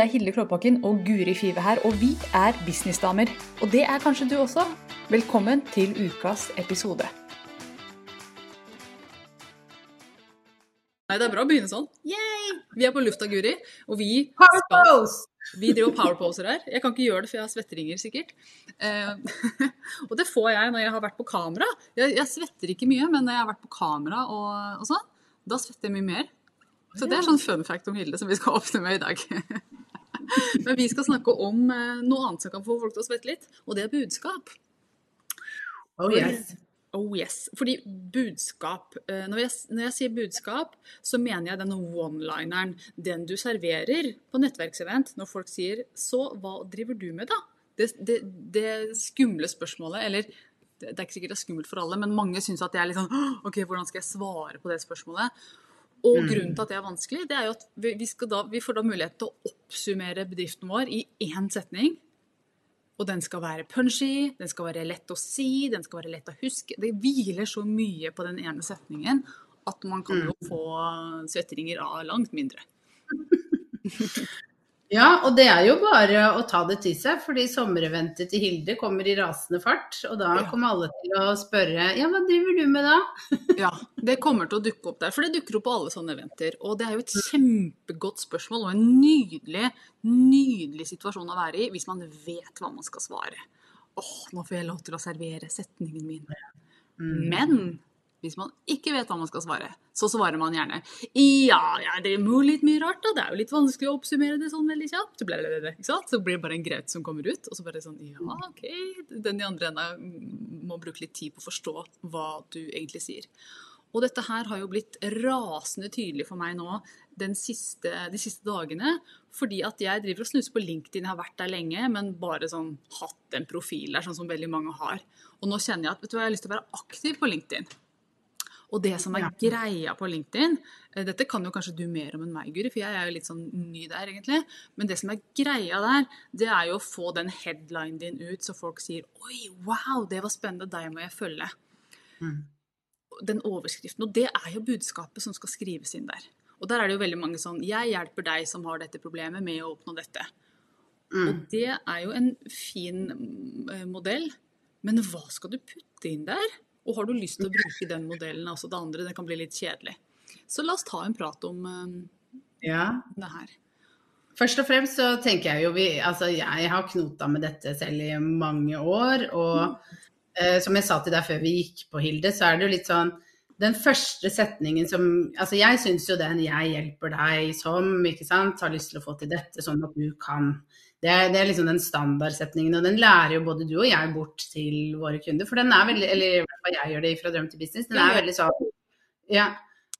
Det er Hilde Klåbakken og Guri Five her, og vi er businessdamer. Og det er kanskje du også. Velkommen til ukas episode. Nei, det er bra å begynne sånn. Yay! Vi er på lufta, Guri, og vi Power! Vi driver powerposer her. Jeg kan ikke gjøre det, for jeg har svetteringer, sikkert. Eh, og det får jeg når jeg har vært på kamera. Jeg, jeg, svetter ikke mye, men når jeg har vært på kamera og, og sånn, da svetter jeg mye mer. Så det er sånn fun fact om Hilde som vi skal åpne med i dag. men vi skal snakke om eh, noe annet som kan få folk til å svette litt, og det er budskap. Oh yes. Oh yes. Fordi budskap eh, når jeg, når jeg, sier budskap, så mener jeg denne one-lineren. Den du serverer på nettverksevent når folk sier 'så hva driver du med', da? Det, det, det skumle spørsmålet, eller det er ikke sikkert det er skummelt for alle, men mange syns at det er litt sånn OK, hvordan skal jeg svare på det spørsmålet? Og mm. grunnen til at det er vanskelig, det er jo at vi, da, vi får da mulighet til å oppsummere bedriften vår i én setning. Og den skal være punchy, den skal være lett å si, den skal være lett å huske. Det hviler så mye på den ene setningen at man kan jo mm. få svetteringer av langt mindre. Ja, og det er jo bare å ta det til seg, fordi sommereventet til Hilde kommer i rasende fart. Og da kommer alle til å spørre ja, hva driver du med da? ja, det kommer til å dukke opp der. For det dukker opp på alle sånne eventer. Og det er jo et kjempegodt spørsmål og en nydelig, nydelig situasjon å være i hvis man vet hva man skal svare. Åh, nå får jeg lov til å servere setningen min. Mm. Men hvis man ikke vet hva man skal svare, så svarer man gjerne ja, ja det er jo litt mye rart, da. Det er jo litt vanskelig å oppsummere det sånn veldig kjapt. Så blir det bare en graut som kommer ut, og så bare sånn ja, OK. Den i andre enden må bruke litt tid på å forstå hva du egentlig sier. Og dette her har jo blitt rasende tydelig for meg nå siste, de siste dagene. Fordi at jeg driver og snuser på LinkedIn, jeg har vært der lenge, men bare sånn hatt en profil der, sånn som veldig mange har. Og nå kjenner jeg at vet du hva, jeg har lyst til å være aktiv på LinkedIn. Og det som er ja. greia på LinkedIn eh, Dette kan jo kanskje du mer om enn meg, Guri, for jeg er jo litt sånn ny der, egentlig. Men det som er greia der, det er jo å få den headlinen din ut, så folk sier Oi, wow, det var spennende, deg må jeg følge. Mm. Den overskriften. Og det er jo budskapet som skal skrives inn der. Og der er det jo veldig mange sånn Jeg hjelper deg som har dette problemet, med å oppnå dette. Mm. Og det er jo en fin eh, modell. Men hva skal du putte inn der? Og har du lyst til å bruke den modellen, altså det andre, det kan bli litt kjedelig. Så la oss ta en prat om um, ja. det her. Først og fremst så tenker jeg jo vi Altså jeg har knota med dette selv i mange år. Og mm. eh, som jeg sa til deg før vi gikk på, Hilde, så er det jo litt sånn den første setningen som Altså jeg syns jo den 'jeg hjelper deg som', ikke sant, har lyst til å få til dette sånn at du kan det er, det er, liksom den standardsetningen, og den lærer jo både du og jeg bort til våre kunder. For den er veldig, eller i hvert fall jeg gjør det fra drøm til business, den er veldig sånn ja,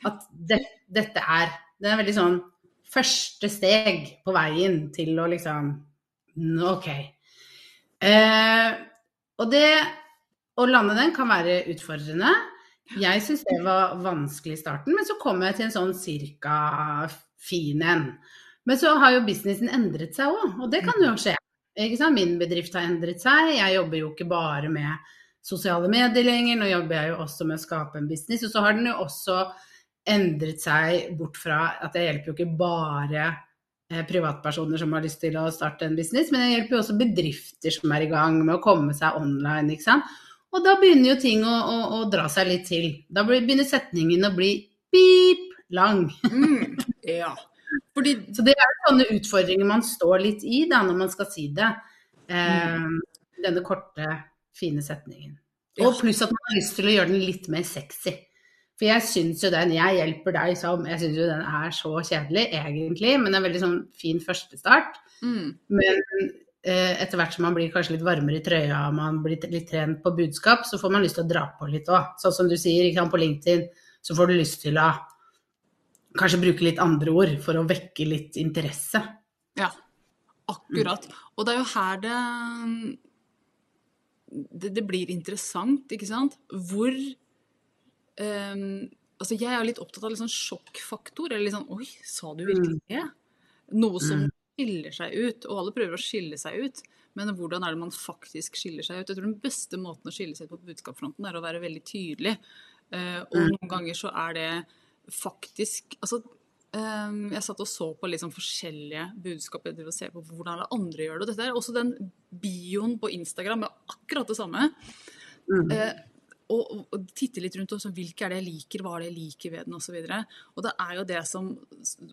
at det, dette er Den er veldig sånn første steg på veien til å liksom OK. Eh, og det å lande den kan være utfordrende. Jeg syns det var vanskelig i starten, men så kom jeg til en sånn cirka fin en. Men så har jo businessen endret seg òg, og det kan jo skje. Min bedrift har endret seg. Jeg jobber jo ikke bare med sosiale medier lenger, nå jobber jeg jo også med å skape en business. Og så har den jo også endret seg bort fra at jeg hjelper jo ikke bare eh, privatpersoner som har lyst til å starte en business, men jeg hjelper jo også bedrifter som er i gang med å komme seg online, ikke sant. Og da begynner jo ting å, å, å dra seg litt til. Da begynner setningen å bli pip lang. Mm, ja. Fordi, så det er sånne utfordringer man står litt i da, når man skal si det. Eh, denne korte, fine setningen. Og pluss at man har lyst til å gjøre den litt mer sexy. For jeg syns jo den 'jeg hjelper deg' som Jeg syns jo den er så kjedelig, egentlig, men det er en veldig sånn fin førstestart. Mm. Men eh, etter hvert som man blir kanskje litt varmere i trøya og man blir litt trent på budskap, så får man lyst til å dra på litt òg. Sånn som du sier på LinkedIn, så får du lyst til å kanskje bruke litt andre ord for å vekke litt interesse. Ja, akkurat. Og det er jo her det, det, det blir interessant, ikke sant? Hvor um, Altså, jeg er litt opptatt av litt sånn sjokkfaktor. Eller litt sånn Oi, sa du virkelig mm. det? Noe som mm. skiller seg ut. Og alle prøver å skille seg ut. Men hvordan er det man faktisk skiller seg ut? Jeg tror den beste måten å skille seg ut på budskapsfronten er å være veldig tydelig. Uh, og mm. noen ganger så er det faktisk Altså, Um, jeg satt og så på liksom forskjellige budskap jeg driver og ser på hvordan andre gjør det. Og dette er også den bioen på Instagram er akkurat det samme. Mm. Uh, og, og, titte litt rundt også, hvilke er det jeg liker, hva er det jeg liker ved den osv. Og, så og det er jo det som,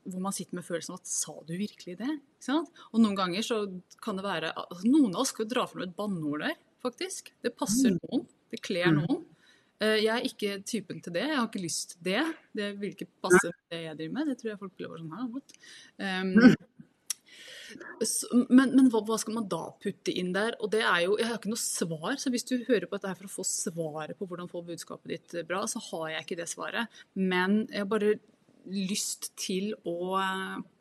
hvor man sitter med følelsen av at sa du virkelig det? Og noen ganger så kan det være altså, Noen av oss skal jo dra fram et banneord der, faktisk. Det passer mm. noen. Det kler mm. noen. Eh, jeg er ikke typen til det. Jeg har ikke lyst til det. Det vil ikke passe med det jeg driver med. Det tror jeg folk blir sånn her? Um, men, men hva, hva, skal man da putte inn der? Og det er jo, Jeg har ikke noe svar, så hvis du hører på dette her for å få svaret på hvordan få budskapet ditt bra, så har jeg ikke det svaret. Men jeg har bare lyst til å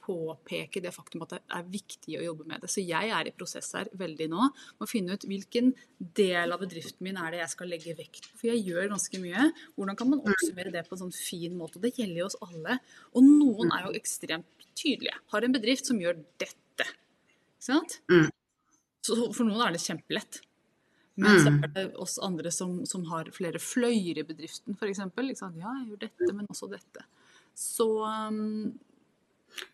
påpeke det faktum at det er viktig å jobbe med det. Så jeg er i prosess her veldig nå med å finne ut hvilken del av bedriften min er det jeg skal legge vekt på. For jeg gjør ganske mye. Hvordan kan man oppsummere det på en sånn fin måte? Det gjelder jo oss alle. Og noen er jo ekstremt tydelige. Har en bedrift som gjør dette. Ikke sant? Mm. Så for noen er det kjempelett. Men så mm. er det oss andre som, som har flere fløyer i bedriften, f.eks. Ja, jeg gjør dette, men også dette. Så um,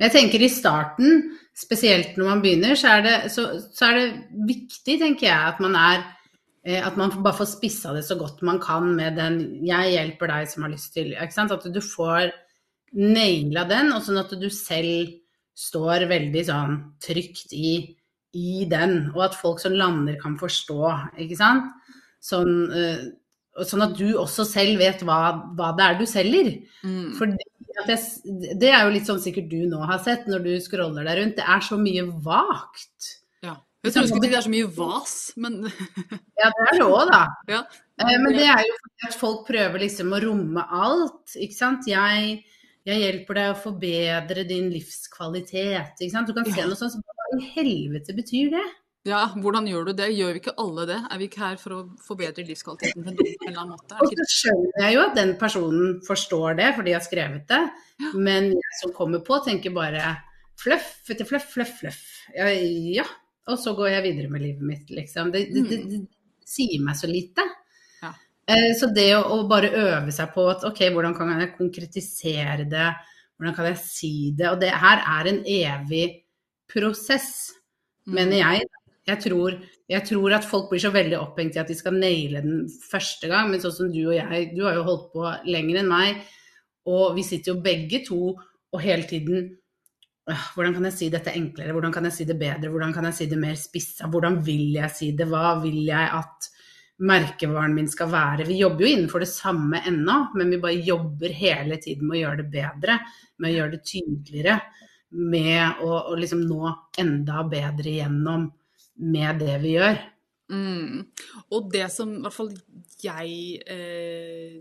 jeg tenker i starten, spesielt når man begynner, så er det, så, så er det viktig, tenker jeg, at man er eh, at man bare får spissa det så godt man kan med den 'jeg hjelper deg som har lyst til'. Ikke sant? At du får naila den, og sånn at du selv står veldig sånn trygt i, i den. Og at folk som lander, kan forstå, ikke sant. Sånn, uh, sånn at du også selv vet hva, hva det er du selger. Mm. For det, det, er jo litt sånn sikkert du nå har sett når du scroller deg rundt. Det er så mye vagt. Ja. Jeg tror ikke det er så mye vas, men Ja, det er det òg, da. Ja. Eh, men det er jo fordi at folk prøver liksom å romme alt, ikke sant. Jeg, jeg hjelper deg å forbedre din livskvalitet, ikke sant. Du kan se noe sånt som Hva i helvete betyr det? Ja, hvordan gjør du det? Gjør vi ikke alle det? Er vi ikke her for å forbedre livskvaliteten på en eller annen måte? Og så skjønner jeg jo at den personen forstår det, for de har skrevet det. Ja. Men jeg som kommer på, tenker bare fluff etter fluff, fluff, fluff. Ja, ja, Og så går jeg videre med livet mitt, liksom. Det, det, det, det sier meg så lite. Ja. Eh, så det å, å, bare øve seg på at ok, hvordan kan jeg konkretisere det? Hvordan kan jeg si det? Og det her er en evig prosess, mm. mener jeg jeg tror, jeg tror, at folk blir så veldig opphengt i at de skal naile den første gang, men sånn som du og jeg, du har jo holdt på lenger enn meg, og vi sitter jo begge to og hele tiden hvordan kan jeg si dette enklere, hvordan kan jeg si det bedre, hvordan kan jeg si det mer spissa, hvordan vil jeg si det, hva vil jeg at merkevaren min skal være. Vi jobber jo innenfor det samme ennå, men vi bare jobber hele tiden med å gjøre det bedre, med å gjøre det tydeligere, med å, å liksom nå enda bedre gjennom med det vi gjør. Mm. Og det som i hvert fall jeg eh,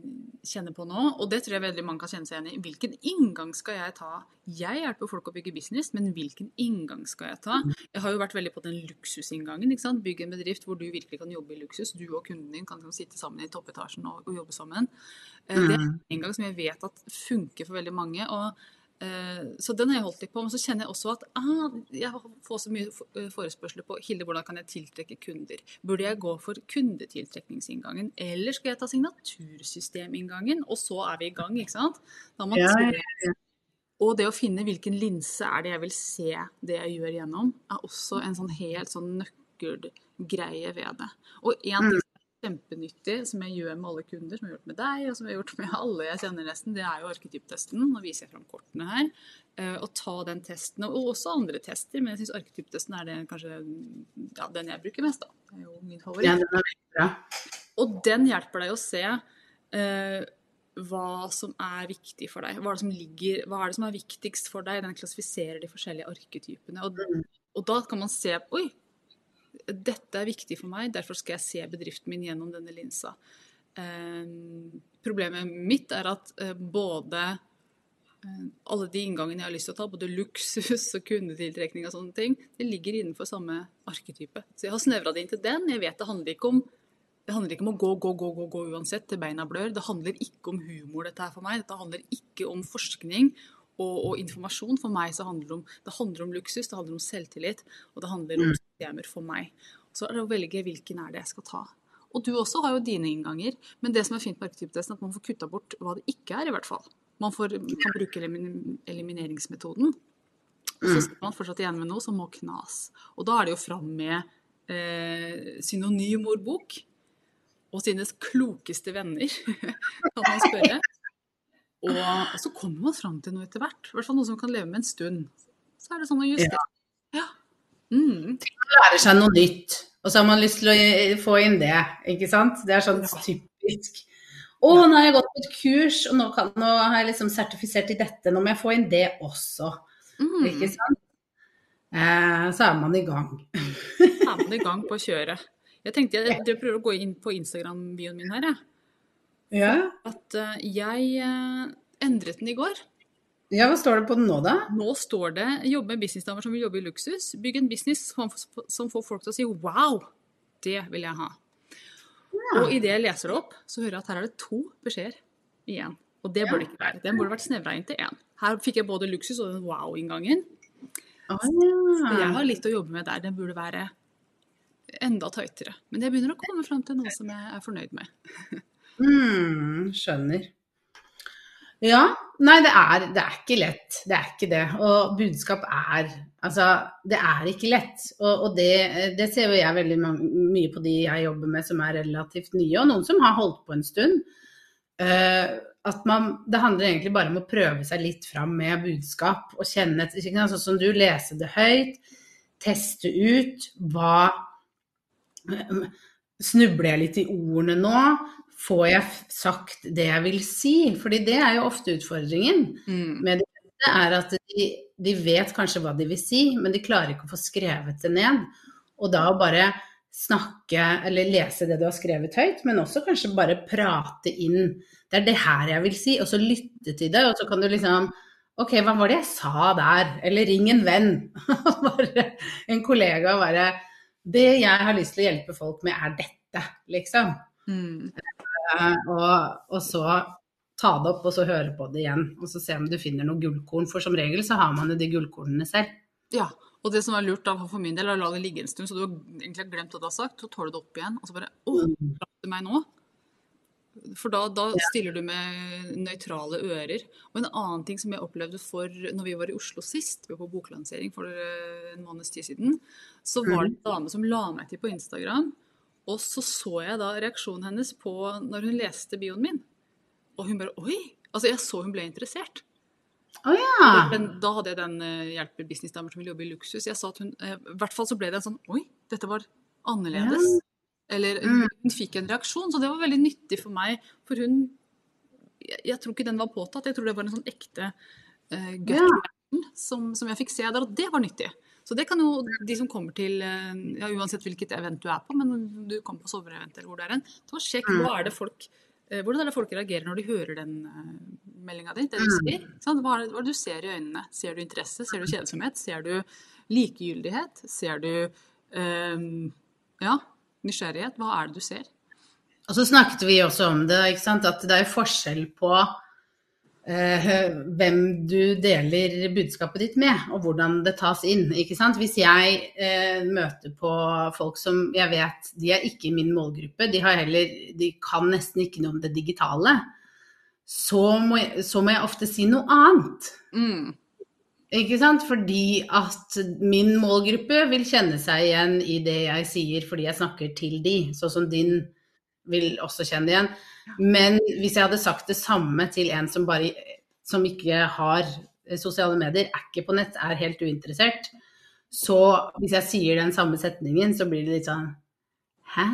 kjenner på nå, og det tror jeg veldig mange kan kjenne seg igjen i, hvilken inngang skal jeg ta? Jeg hjelper folk å bygge business, men hvilken inngang skal jeg ta? Mm. Jeg har jo vært veldig på den luksusinngangen. ikke sant? Bygge en bedrift hvor du virkelig kan jobbe i luksus. Du og kunden din kan, kan sitte sammen i toppetasjen og, og jobbe sammen. Eh, det er mm. en inngang som jeg vet at funker for veldig mange. og så den har jeg holdt litt på. Men så kjenner jeg også at ah, jeg får så mye eh, forespørsler på Hilde, hvordan kan jeg tiltrekke kunder? Burde jeg gå for kundetiltrekningsinngangen, eller skal jeg ta signatursysteminngangen? Og så er vi i gang, ikke sant? Ja, ja, og det å finne hvilken linse er det jeg vil se det jeg gjør gjennom, er også en sånn helt sånn nøkkelgreie ved det. Og en ting kjempenyttig, som jeg gjør med alle kunder, som jeg har gjort med deg, og som jeg har gjort med alle jeg kjenner nesten, det er jo arketyptesten. Nå viser jeg fram kortene her. Eh, og ta den testen, og også andre tester, men jeg syns arketyptesten er det, kanskje ja, den jeg bruker mest, da. Det er jo min favoritt. Ja, den er bra. Og den hjelper deg å se uh, hva som er viktig for deg. Hva er, det som ligger, hva er det som er viktigst for deg? Den klassifiserer de forskjellige arketypene. Og, mm. og da kan man se Oi, dette er viktig for meg, derfor skal jeg se bedriften min gjennom denne linsa. Eh, problemet mitt er at eh, både eh, alle de inngangene jeg har lyst til å ta, både luksus og kundetiltrekning og sånne ting, det ligger innenfor samme arketype. Så jeg har snevra det inn til den. Jeg vet det handler ikke om det handler ikke om å gå, gå, gå, gå, gå uansett til beina blør. Det handler ikke om humor, dette her for meg. Dette handler ikke om forskning og, og, informasjon. For meg så handler det om, det handler om luksus, det handler om selvtillit, og det handler om mm. systemer for meg. Så er det å velge hvilken er det jeg skal ta. Og du også har jo dine innganger, men det som er fint med arketyptesten, er at man får kutta bort hva det ikke er, i hvert fall. man får, kan bruke elimin elimineringsmetoden. Og så sitter man fortsatt igjen med noe som må knas. Og da er det jo fram med eh, synonymordbok og sines klokeste venner, kan man spørre. Og så kommer man fram til noe etter hvert. I hvert fall noe som kan leve med en stund. Så er det sånn å justere. Ja. Mm. Lære seg noe nytt. Og så har man lyst til å få inn det, ikke sant. Det er sånn typisk. Å, nå har jeg gått på et kurs, og nå, kan, nå har jeg liksom sertifisert i dette. Nå må jeg få inn det også. Mm. Ikke sant? Eh, så er man i gang. er man i gang på kjøret. Jeg tenkte jeg, jeg prøver å gå inn på Instagram-bioen min her, jeg. Ja. At uh, jeg uh, endret den i går. ja, hva står det på den nå, da? Nå står det 'jobbe med businessdamer som vil jobbe i luksus'. Bygg en business som, som får folk til å si 'wow'. Det vil jeg ha. Og idet jeg leser det opp, så hører jeg at her er det to beskjeder igjen. Og det burde ja. ikke være. Den burde vært snevra inn til én. Her fikk jeg både luksus og den wow-inngangen. Å, Så jeg har litt å jobbe med der. Den burde være enda tightere. Men jeg begynner å komme fram til noe som jeg er fornøyd med. Mm, skjønner. Ja. Nei, det er, det er ikke lett. Det er ikke det. Og budskap er Altså, det er ikke lett. Og, og det, det ser jo jeg veldig mye på de jeg jobber med som er relativt nye, og noen som har holdt på en stund. Uh, at man, det handler egentlig bare om å prøve seg litt fram med budskap og kjenne sant? Sånn som du, lese det høyt, teste ut hva Snubler jeg litt i ordene nå? Får jeg sagt det jeg vil si? Fordi det er jo ofte utfordringen Mm. med det er at de, de vet kanskje hva de vil si, men de klarer ikke å få skrevet det ned. Og da å bare snakke eller lese det du har skrevet høyt, men også kanskje bare prate inn Det er det her jeg vil si, og så lytte til det, og så kan du liksom Ok, hva var det jeg sa der? Eller ring en venn. bare en kollega bare Det jeg har lyst til å hjelpe folk med, er dette, liksom. Mm. Eh, og, og så ta det opp, og så høre på det igjen. Og så se om du finner noen gullkorn. For som regel så har man jo de gullkornene selv. Ja. Og det som er lurt da, for min del, er å la det ligge en stund, så du har egentlig glemt hva du har sagt, så tar du det opp igjen, og så bare Å, traff du meg nå? For da, da stiller du med nøytrale ører. Og en annen ting som jeg opplevde for når vi var i Oslo sist, vi var på boklansering for eh, en måneds tid siden, så var det en dame som la meg til på Instagram, og så så jeg da reaksjonen hennes på når hun leste bioen min. Og hun bare Oi! Altså, jeg så hun ble interessert. Oh, ja. Men da hadde jeg den uh, hjelper businessdamer som ville jobbe i luksus. Jeg sa at hun, eh, I hvert fall så ble det en sånn Oi, dette var annerledes. Eller Mm. hun fikk en reaksjon, så det var veldig nyttig for meg. For hun Jeg, jeg tror ikke den var påtatt, jeg tror det var en sånn ekte uh, gut Ja. som, som jeg fikk se der, og det var nyttig. Så det kan jo de som kommer til eh, ja, Uansett hvilket event du er på, men du kommer på sommerevent eller hvor det er en, ta og sjekk Mm. hva er det folk eh, hvordan er det folk reagerer når de hører den uh, meldinga di? Det du Mm. sier? Hva, er det, du ser i øynene? Ser du interesse? Ser du kjedsomhet? Ser du likegyldighet? Ser du um, ja, nysgjerrighet? Hva er det du ser? Og så snakket vi også om det, at det er forskjell på eh, hvem du deler budskapet ditt med, og hvordan det tas inn. ikke sant? Hvis jeg eh, møter på folk som jeg vet de er ikke i min målgruppe, de, har heller, de kan nesten ikke noe om det digitale, så må, jeg, så må jeg ofte si noe annet. Mm. Ikke sant? Fordi at min målgruppe vil kjenne seg igjen i det jeg sier fordi jeg snakker til de, sånn som din vil også kjenne igjen. Men hvis jeg hadde sagt det samme til en som, bare, som ikke har eh, sosiale medier, er ikke på nett, er helt uinteressert, så hvis jeg sier den samme setningen, så blir det litt sånn Hæ?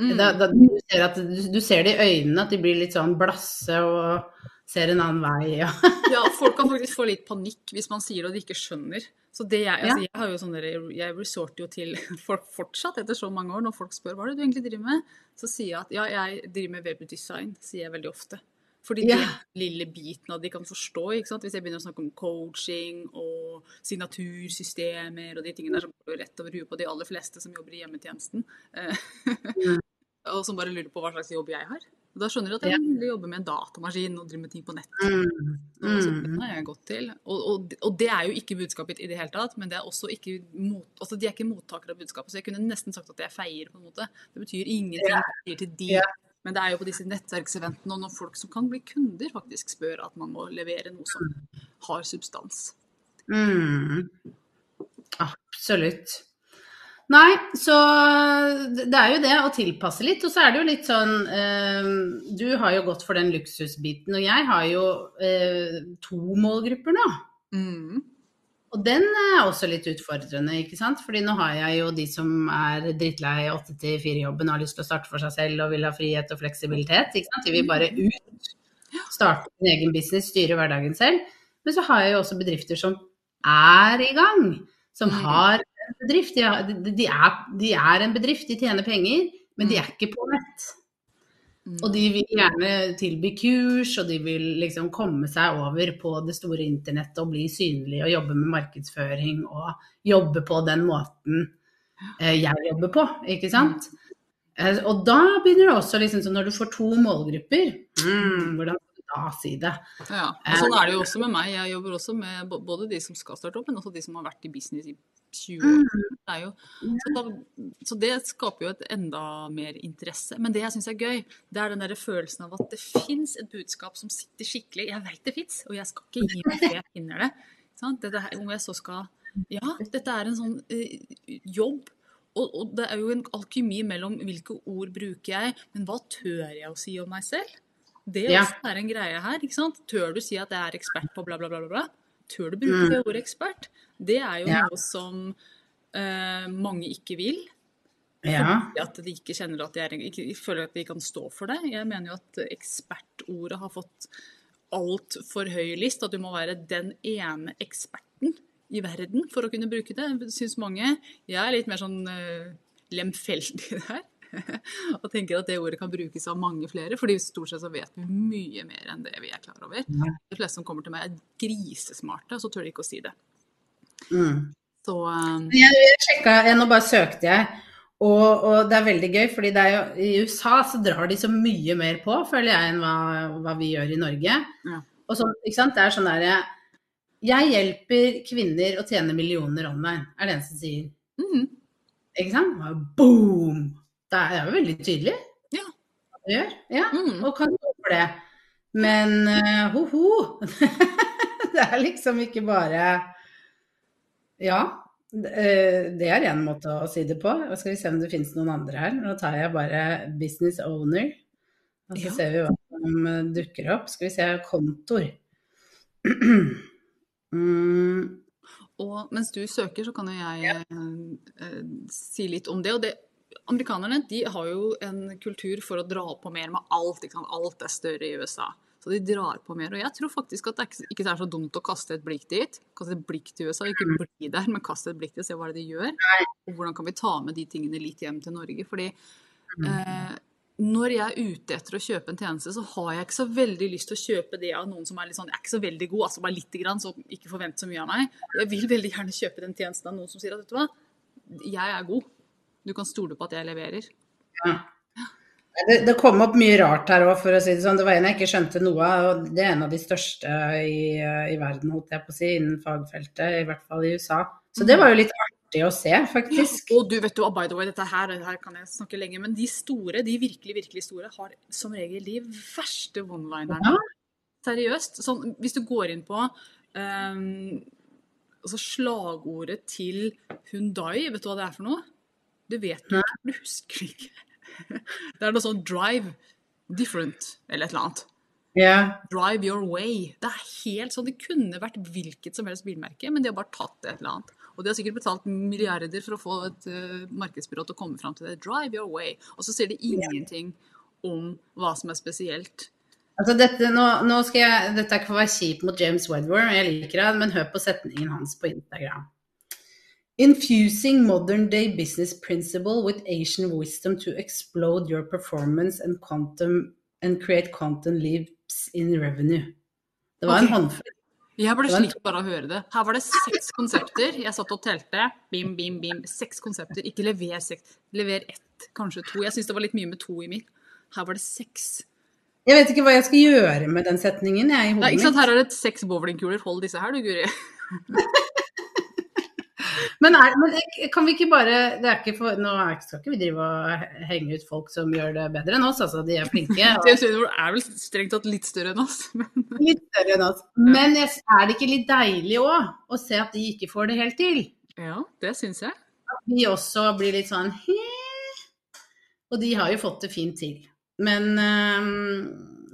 Mm. Da, da, du, ser at, du, du ser det i øynene at de blir litt sånn blasse og ser en annen vei. Ja. Ja, folk kan faktisk få litt panikk hvis man sier det og de ikke skjønner. Så det jeg, altså, jeg har jo sånn der, jeg resorter jo til folk fortsatt etter så mange år. Når folk spør hva er det du egentlig driver med, så sier jeg at ja, jeg driver med webdesign. sier jeg veldig ofte. Fordi den lille biten av de kan forstå. ikke sant? Hvis jeg begynner å snakke om coaching og signatursystemer og de tingene der, så går rett over huet på de aller fleste som jobber i hjemmetjenesten. Eh, og som bare lurer på hva slags jobb jeg har. Og da skjønner du at jeg vil jobbe med en datamaskin og drive med ting på nett. Mm. Mm. den har jeg gått til. Og, og, og det er jo ikke budskapet i det hele tatt, men det er også ikke mot, altså de er ikke mottakere av budskapet. Så jeg kunne nesten sagt at jeg feier, på en måte. Det betyr ingenting jeg sier til de. Ja. Men det er jo på disse nettverkseventene og når folk som kan bli kunder, faktisk spør at man må levere noe som har substans. Mm. Absolutt. Nei, så det er jo det å tilpasse litt. Og så er det jo litt sånn eh, Du har jo gått for den luksusbiten, og jeg har jo eh, to målgrupper nå. Mm. Og den er også litt utfordrende, ikke sant. Fordi nå har jeg jo de som er drittlei 8-4-jobben, har lyst til å starte for seg selv og vil ha frihet og fleksibilitet. ikke sant? De vil bare ut, starte sin egen business, styre hverdagen selv. Men så har jeg jo også bedrifter som er i gang. Som Mm. har bedrift. De, har, de, er, de er en bedrift, de tjener penger, men de er ikke på nett. Mm. Og de vil gjerne tilby kurs, og de vil liksom komme seg over på det store internettet og bli synlige og jobbe med markedsføring og jobbe på den måten eh, jeg jobber på, ikke sant. Eh, Og da begynner det også liksom, så når du får to målgrupper, mm, hvordan da si det? Ja, og sånn er det jo også med meg. Jeg jobber også med både de som skal starte opp, men også de som har vært i business i 20 år. Det er jo, så, da, så det skaper jo et enda mer interesse. Men det jeg syns er gøy, det er den der følelsen av at det fins et budskap som sitter skikkelig. Jeg veit det fins, og jeg skal ikke gi meg før jeg finner det. Sant? Dette her, om jeg så skal Ja, dette er en sånn eh, jobb. Og, og det er jo en alkymi mellom hvilke ord bruker jeg, men hva tør jeg å si om meg selv? Det Ja. også er en greie her. ikke sant? Tør du si at jeg er ekspert på bla, bla, bla? bla? Tør du bruke det ordet ekspert? Det er jo Ja. noe som uh, mange ikke vil. Ja. Fordi At de ikke kjenner at de er, ikke, føler at de kan stå for det. Jeg mener jo at ekspertordet har fått altfor høy list. At du må være den ene eksperten i verden for å kunne bruke det, syns mange. Jeg er litt mer sånn uh, lemfeldig der. og tenker at det ordet kan brukes av mange flere, fordi stort sett så vet vi mye mer enn det vi er klar over. De fleste som kommer til meg er grisesmarte, og så tør de ikke å si det. Mm. Så um... Jeg, sjekka, jeg, nå bare søkte jeg, og, og det er veldig gøy, fordi det er jo, i USA så drar de så mye mer på, føler jeg, enn hva, hva vi gjør i Norge. Ja. Og så, ikke sant? Det er sånn derre Jeg hjelper kvinner å tjene millioner online, er det eneste som sier. mhm, Ikke sant? Boom! Det er jo veldig tydelig Ja. gjør. Ja, mm. og kan stå for det. Men uh, ho-ho! det er liksom ikke bare Ja. det- eh, er én måte å si det på. Og skal vi se om det finnes noen andre her. Nå tar jeg bare 'business owner'. Og så Ja. ser vi hva som eh, dukker opp. Skal vi se kontor. mm, Og mens du søker, så kan jo jeg ja. eh, si litt om det. Og det, amerikanerne de har jo en kultur for å dra på mer med alt. Alt er større i USA. Så de drar på mer. Og jeg tror faktisk at det ikke, ikke er så dumt å kaste et blikk dit. Kaste et blikk til USA. Ikke bli der, men kaste et blikk til og se hva det er de gjør. Og hvordan kan vi ta med de tingene litt hjem til Norge. Fordi eh, når jeg er ute etter å kjøpe en tjeneste, så har jeg ikke så veldig lyst til å kjøpe det av noen som er litt sånn, jeg er ikke så veldig god, altså bare lite grann, så ikke forvent så mye av meg. Jeg vil veldig gjerne kjøpe den tjenesten av noen som sier at vet du hva, jeg er god. Du kan stole på at jeg leverer. Det, det kom opp mye rart her òg, for å si det sånn. Det var en jeg ikke skjønte noe av. og Det er en av de største i, i verden, holdt jeg på å si, innen fagfeltet. I hvert fall i USA. Så det var jo litt artig å se, faktisk. Og du vet du, by the way, dette her, her kan jeg snakke lenge, men de store, de virkelig, virkelig store, har som regel de verste one-linerne. Ja. Seriøst. Sånn, hvis du går inn på um, altså slagordet til Hundai, vet du hva det er for noe? Du vet du ikke, du husker ikke. Det er noe sånn 'drive different' eller et eller annet. Yeah. Drive your way. Det er helt sånn, Det kunne vært hvilket som helst bilmerke, men de har bare tatt et eller annet. Og de har sikkert betalt milliarder for å få et uh, markedsbyrå til å komme fram til det. Drive your way. Og så sier de ingenting om hva som er spesielt. Altså dette, nå, nå skal jeg, dette er ikke for å være kjip mot James Wedward, jeg liker han, men hør på setningen hans på Instagram. Infusing modern day business principle with Asian wisdom to explode your performance and quantum and create quantum leaps in revenue. Det var okay. en håndfull. Jeg ble slitt slik bare av å høre det. Her var det seks konsepter. Jeg satt og telte. Bim, bim, bim. Seks konsepter. Ikke lever seks. Lever ett, kanskje to. Jeg syns det var litt mye med to i mitt. Her var det seks. Jeg vet ikke hva jeg skal gjøre med den setningen. Jeg, i Nei, hodet ikke sant? Her er det seks bowlingkuler. Hold disse her, du, Guri. Men, er, men kan vi ikke bare det ikke for, Nå er, skal ikke vi drive og henge ut folk som gjør det bedre enn oss, altså. De er flinke. og- TNS er vel strengt tatt litt større enn oss. Men Litt større enn oss. Men er det ikke litt deilig òg å se at de ikke får det helt til? ja, det syns jeg. At vi også blir litt sånn Og de har jo fått det fint til. Men øh,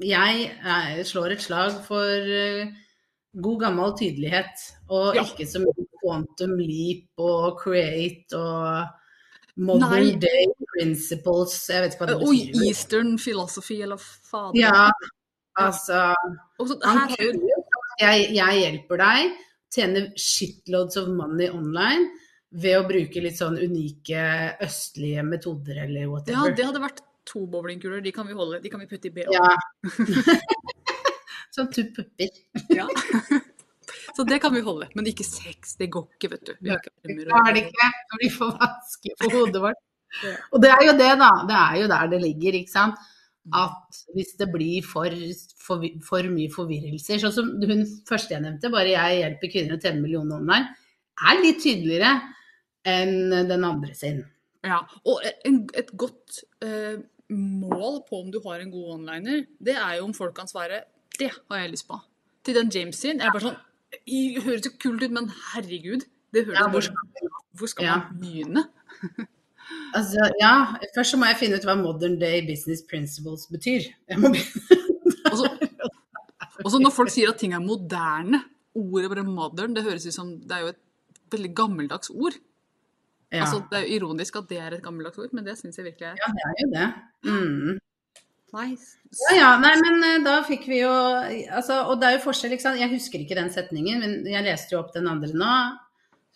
jeg jeg slår et slag for øh, god gammel tydelighet, og Ja. ikke så mye quantum leap og create og modern Nei. day principles Jeg vet ikke hva det betyr. Og Eastern philosophy, eller fader. Ja, altså så, her er jeg, jeg hjelper deg, tjene shitloads of money online ved å bruke litt sånn unike østlige metoder eller Ja, det hadde vært to bowlingkuler. De kan vi holde, de kan vi putte i BH. Ja. sånn to pupper. Ja. Så det kan vi holde, men ikke sex. Det går ikke, vet du. Vi har ikke Da er det ikke. Det blir for vanskelig for hodet vårt. Og det er jo det, da. Det er jo der det ligger, ikke sant. At hvis det blir for, for, for mye forvirrelser, sånn som hun første jeg nevnte, bare jeg hjelper kvinner å tjene millioner online, er litt tydeligere enn den andre sin. Ja, og en, et godt eh, mål på om du har en god onliner, det er jo om folk kan svare 'det har jeg lyst på'. Til den James sin er bare sånn «I- Høres jo kult ut, men herregud. Det høres Ja, hvor sånn Hvor skal Ja. man begynne? Altså, ja, først så må jeg finne ut hva modern day business principles betyr. Jeg må begynne. Og så når folk sier at ting er moderne Ordet bare 'modern' det høres ut som Det er jo et veldig gammeldags ord. Ja, Altså, det er jo ironisk at det er et gammeldags ord, men det syns jeg virkelig er ja det er jo det. Mm. Nei. Ja, ja, nei, men eh, da fikk vi jo altså, Og det er jo forskjell, ikke sant. Jeg husker ikke den setningen, men jeg leste jo opp den andre nå.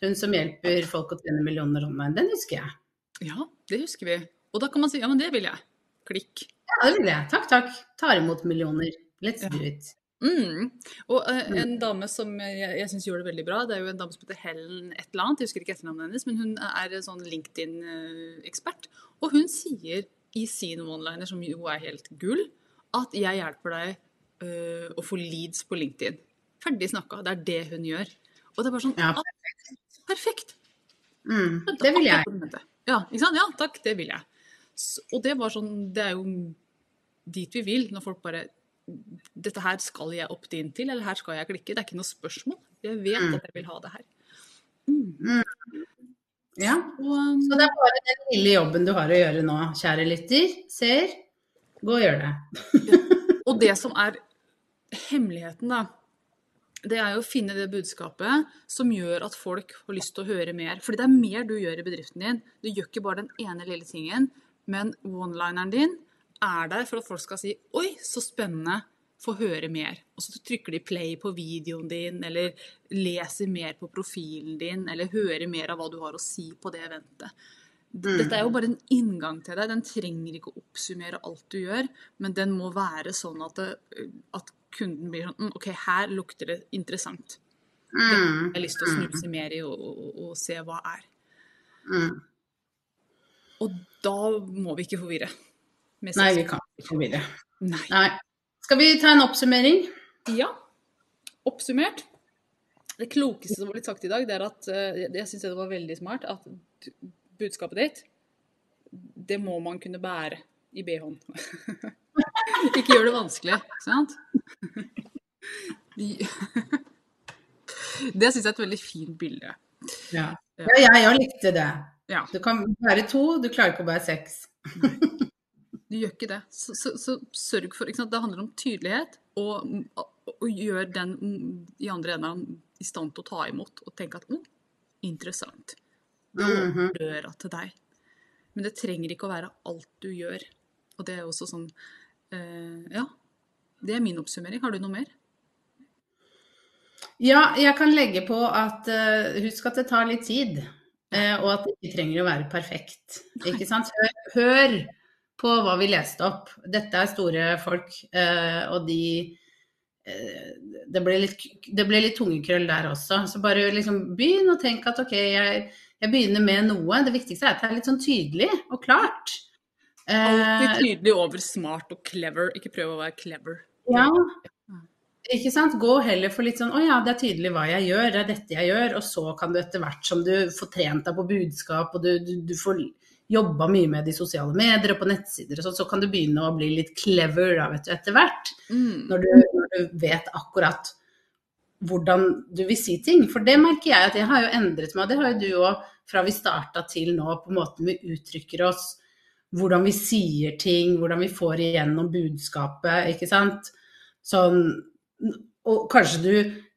Hun som hjelper folk å tjene millioner online. Den husker jeg. Ja, det husker vi. Og da kan man si 'ja, men det vil jeg'. Klikk. Ja, det vil jeg. Takk, takk. Tar imot millioner. Let's Ja. do it. Mm. Og uh, en dame som jeg, jeg syns gjør det veldig bra, det er jo en dame som heter Helen et eller annet, jeg husker ikke etternavnet hennes, men hun er en sånn LinkedIn-ekspert. Og hun sier i sin one-liner, som jo er helt gull, at jeg hjelper deg uh, å få leads på LinkedIn. Ferdig snakka. Det er det hun gjør. Og det er bare sånn Ja. ah, Perfekt! Mm, det vil jeg. Ja, ikke sant? Ja, takk, det vil jeg. Og det var sånn Det er jo dit vi vil, når folk bare Dette her skal jeg opt-in til, eller her skal jeg klikke. Det er ikke noe spørsmål. Jeg vet Mm. at jeg vil ha det her. Ja. Og, um, Så det er bare den lille jobben du har å gjøre nå, kjære lytter. Ser. Gå og gjør det. og det som er hemmeligheten, da, det er jo å finne det budskapet som gjør at folk får lyst til å høre mer. Fordi det er mer du gjør i bedriften din. Du gjør ikke bare den ene lille tingen, men one-lineren din er der for at folk skal si 'oi, så spennende', få høre mer. Og så trykker de play på videoen din, eller leser mer på profilen din, eller hører mer av hva du har å si på det eventet. Dette er jo bare en inngang til deg. Den trenger ikke å oppsummere alt du gjør, men den må være sånn at, det, at kunden blir sånn «Mm, OK, her lukter det interessant. Mm, Jeg har lyst til å snuse mer i og, og, og se hva er. mm. Og da må vi ikke forvirre. Nei, vi kan ikke forvirre. Nei. Nei. Skal vi ta en oppsummering? Ja. Oppsummert. Det klokeste som har blitt sagt i dag, det er at eh, jeg syns det var veldig smart at budskapet ditt, det må man kunne bære i BH-en. Ikke gjør det vanskelig, sant? Det syns jeg er et veldig fint bilde. Ja, ja jeg òg likte det. Ja. Du kan være to, du klarer ikke å bære seks. Du gjør ikke det. Så, så, så sørg for? Det handler om tydelighet, og, og gjør den i andre enden i stand til å ta imot og tenke at oh, interessant. Det åpner døra til deg. Men det trenger ikke å være alt du gjør. Og det er også sånn eh, Ja. Det er min oppsummering. Har du noe mer? Ja, jeg kan legge på at uh, husk at det tar litt tid. Uh, og at det ikke trenger å være perfekt. Hør, hør på hva vi leste opp. Dette er store folk, eh, og de eh, det ble, litt, det ble litt tungekrøll der også. Så bare liksom begynn å tenke at ok, jeg, jeg begynner med noe. Det viktigste er at det er litt sånn tydelig og klart. Alltid Eh, tydelig over smart og clever. Ikke prøv å være clever. Ja. Ikke sant? Gå heller for litt sånn å ja, det er tydelig hva jeg gjør, det er dette jeg gjør. Og så kan du etter hvert som du får trent deg på budskap, og du, du, du får jobba mye med de sosiale medier og på nettsider og sånn, så kan du begynne å bli litt clever da, vet du, etter hvert. Mm. Når du, når du vet akkurat hvordan du vil si ting. For det merker jeg at jeg har jo endret meg, det har jo du òg fra vi starta til nå, på måten vi uttrykker oss, hvordan vi sier ting, hvordan vi får igjennom budskapet, ikke sant. Sånn, og kanskje du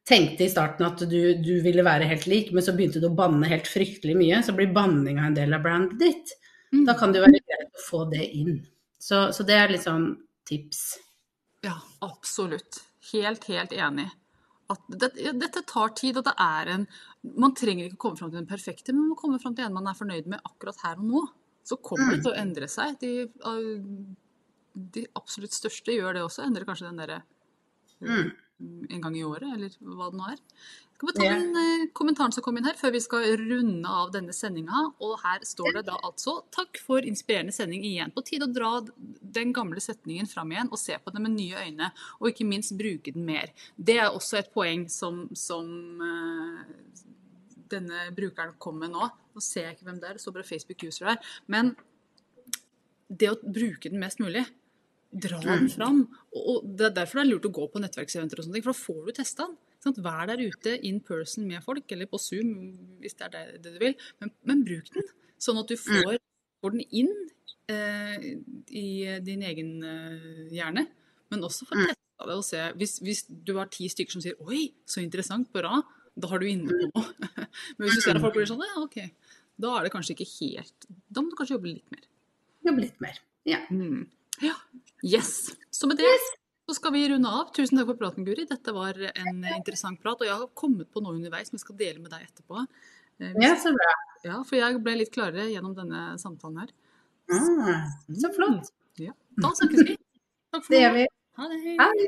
tenkte i starten at du, du, ville være helt lik, men så begynte du å banne helt fryktelig mye, så blir banninga en del av brandet ditt. Mm. Da kan det jo være greit å få det inn. Så, så det er litt sånn tips. Ja, absolutt. Helt, helt enig. At det, dette tar tid, og det er en Man trenger ikke komme fram til den perfekte, men man må komme fram til en man er fornøyd med akkurat her og nå. Så kommer det til å endre seg. De, de absolutt største gjør det også. Endrer kanskje den derre Mm. En gang i året, eller hva det nå er. Skal vi ta Ja. den eh, kommentaren som kom inn her, før vi skal runde av denne sendinga. Og her står det da altså Takk for inspirerende sending igjen. På tide å dra den gamle setningen fram igjen og se på den med nye øyne. Og ikke minst bruke den mer. Det er også et poeng som, som eh, denne brukeren kom med nå. Nå ser jeg ikke hvem det er, det står bare Facebook user her. Men det å bruke den mest mulig. Dra den fram. Og det er derfor det er lurt å gå på nettverkseventer og sånne ting, for da får du testa den. Sånn. Vær der ute in person med folk, eller på Zoom hvis det er det, det du vil. Men, men bruk den, sånn at du får, får den inn eh, i din egen eh, hjerne. Men også får testa det og se hvis, hvis du har ti stykker som sier 'oi, så interessant, bra', da har du inne på noe. Men hvis du ser at folk blir sånn 'ja, ok', da er det kanskje ikke helt Da må du kanskje jobbe litt mer. Jobbe litt mer. Ja. Mm. Ja. Yes. Så med det så skal vi runde av. Tusen takk for praten, Guri. Dette var en interessant prat. Og jeg har kommet på noe underveis som jeg skal dele med deg etterpå. Eh, ja, så bra. ja, for jeg ble litt klarere gjennom denne samtalen her. Ah, så flott. Ja. Da snakkes vi. Takk for Det gjør vi. Ha det. Ha det.